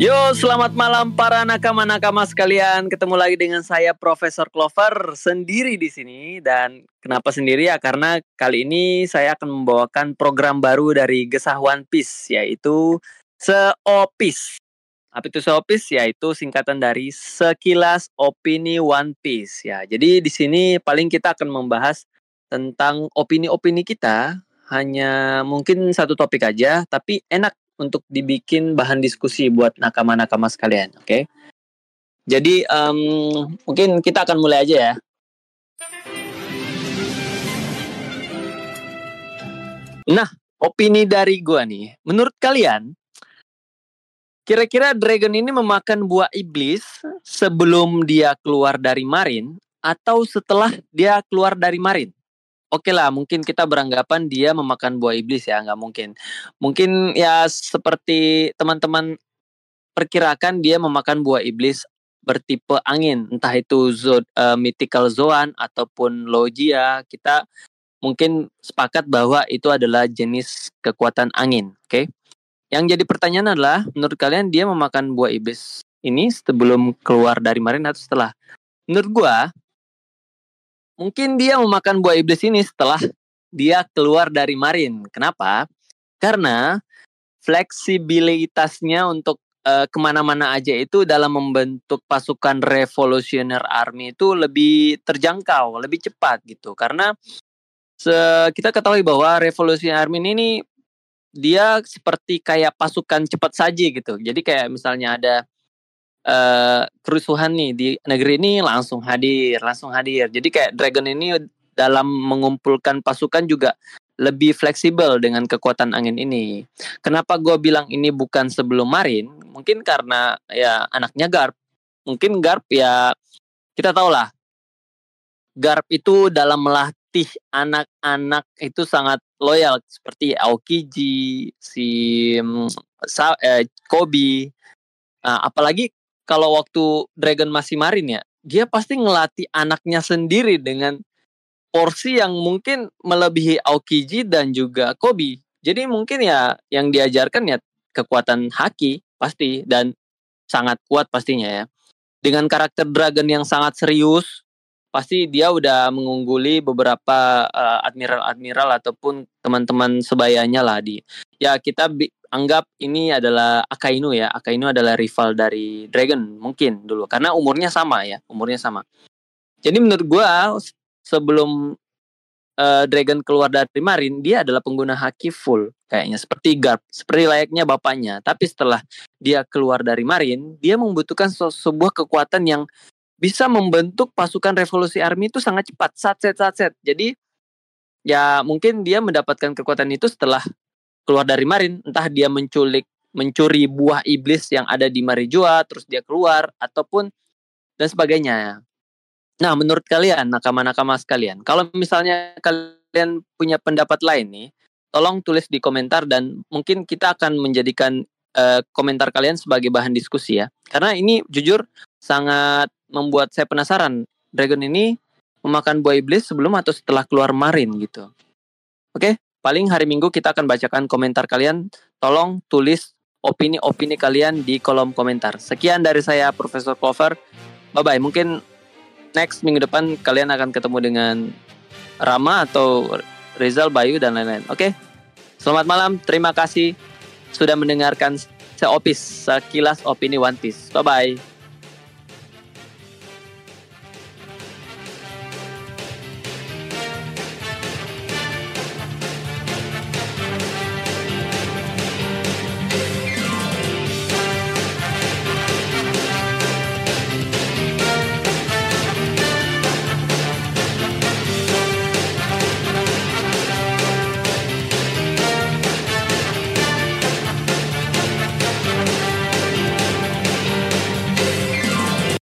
Yo, selamat malam para nakama-nakama sekalian. Ketemu lagi dengan saya Profesor Clover sendiri di sini dan kenapa sendiri ya? Karena kali ini saya akan membawakan program baru dari Gesah One Piece yaitu Seopis. Apa itu Seopis? Yaitu singkatan dari Sekilas Opini One Piece ya. Jadi di sini paling kita akan membahas tentang opini-opini kita hanya mungkin satu topik aja tapi enak untuk dibikin bahan diskusi buat nakama-nakama sekalian, oke? Okay? Jadi um, mungkin kita akan mulai aja ya. Nah, opini dari gua nih, menurut kalian, kira-kira dragon ini memakan buah iblis sebelum dia keluar dari marin atau setelah dia keluar dari marin? Oke lah mungkin kita beranggapan dia memakan buah iblis ya nggak mungkin. Mungkin ya seperti teman-teman perkirakan dia memakan buah iblis bertipe angin. Entah itu zod, uh, mythical zoan ataupun logia kita mungkin sepakat bahwa itu adalah jenis kekuatan angin oke? Okay? yang jadi pertanyaan adalah menurut kalian dia memakan buah iblis ini sebelum keluar dari marin atau setelah? Menurut gua Mungkin dia memakan buah iblis ini setelah dia keluar dari marin. Kenapa? Karena fleksibilitasnya untuk uh, ke mana-mana aja itu dalam membentuk pasukan revolusioner army itu lebih terjangkau, lebih cepat gitu. Karena kita ketahui bahwa revolusioner army ini dia seperti kayak pasukan cepat saji gitu. Jadi kayak misalnya ada uh, kerusuhan nih di negeri ini langsung hadir, langsung hadir. Jadi kayak Dragon ini dalam mengumpulkan pasukan juga lebih fleksibel dengan kekuatan angin ini. Kenapa gue bilang ini bukan sebelum Marin? Mungkin karena ya anaknya Garp. Mungkin Garp ya kita tahu lah. Garp itu dalam melatih anak-anak itu sangat loyal seperti Aokiji, si mm, eh, Kobi. Nah, apalagi kalau waktu Dragon masih marin ya, dia pasti ngelatih anaknya sendiri dengan porsi yang mungkin melebihi Aokiji dan juga Kobi. Jadi mungkin ya yang diajarkan ya kekuatan haki pasti dan sangat kuat pastinya ya. Dengan karakter Dragon yang sangat serius, pasti dia udah mengungguli beberapa uh, admiral-admiral ataupun teman-teman sebayanya lah di. Ya kita anggap ini adalah Akainu ya. Akainu adalah rival dari Dragon mungkin dulu karena umurnya sama ya, umurnya sama. Jadi menurut gua sebelum uh, Dragon keluar dari Marin, dia adalah pengguna haki full kayaknya seperti Garp, seperti layaknya bapaknya. Tapi setelah dia keluar dari Marin, dia membutuhkan se sebuah kekuatan yang bisa membentuk pasukan revolusi army itu sangat cepat, satset satset. Jadi ya mungkin dia mendapatkan kekuatan itu setelah keluar dari Marin, entah dia menculik mencuri buah iblis yang ada di Marijua, terus dia keluar ataupun dan sebagainya. Nah, menurut kalian nakama-nakama sekalian, kalau misalnya kalian punya pendapat lain nih, tolong tulis di komentar dan mungkin kita akan menjadikan uh, komentar kalian sebagai bahan diskusi ya. Karena ini jujur sangat membuat saya penasaran. Dragon ini memakan buah iblis sebelum atau setelah keluar Marin gitu. Oke, Paling hari Minggu kita akan bacakan komentar kalian. Tolong tulis opini-opini kalian di kolom komentar. Sekian dari saya Profesor Clover. Bye bye. Mungkin next minggu depan kalian akan ketemu dengan Rama atau Rizal Bayu dan lain-lain. Oke. Selamat malam. Terima kasih sudah mendengarkan seopis sekilas opini One Piece. Bye bye.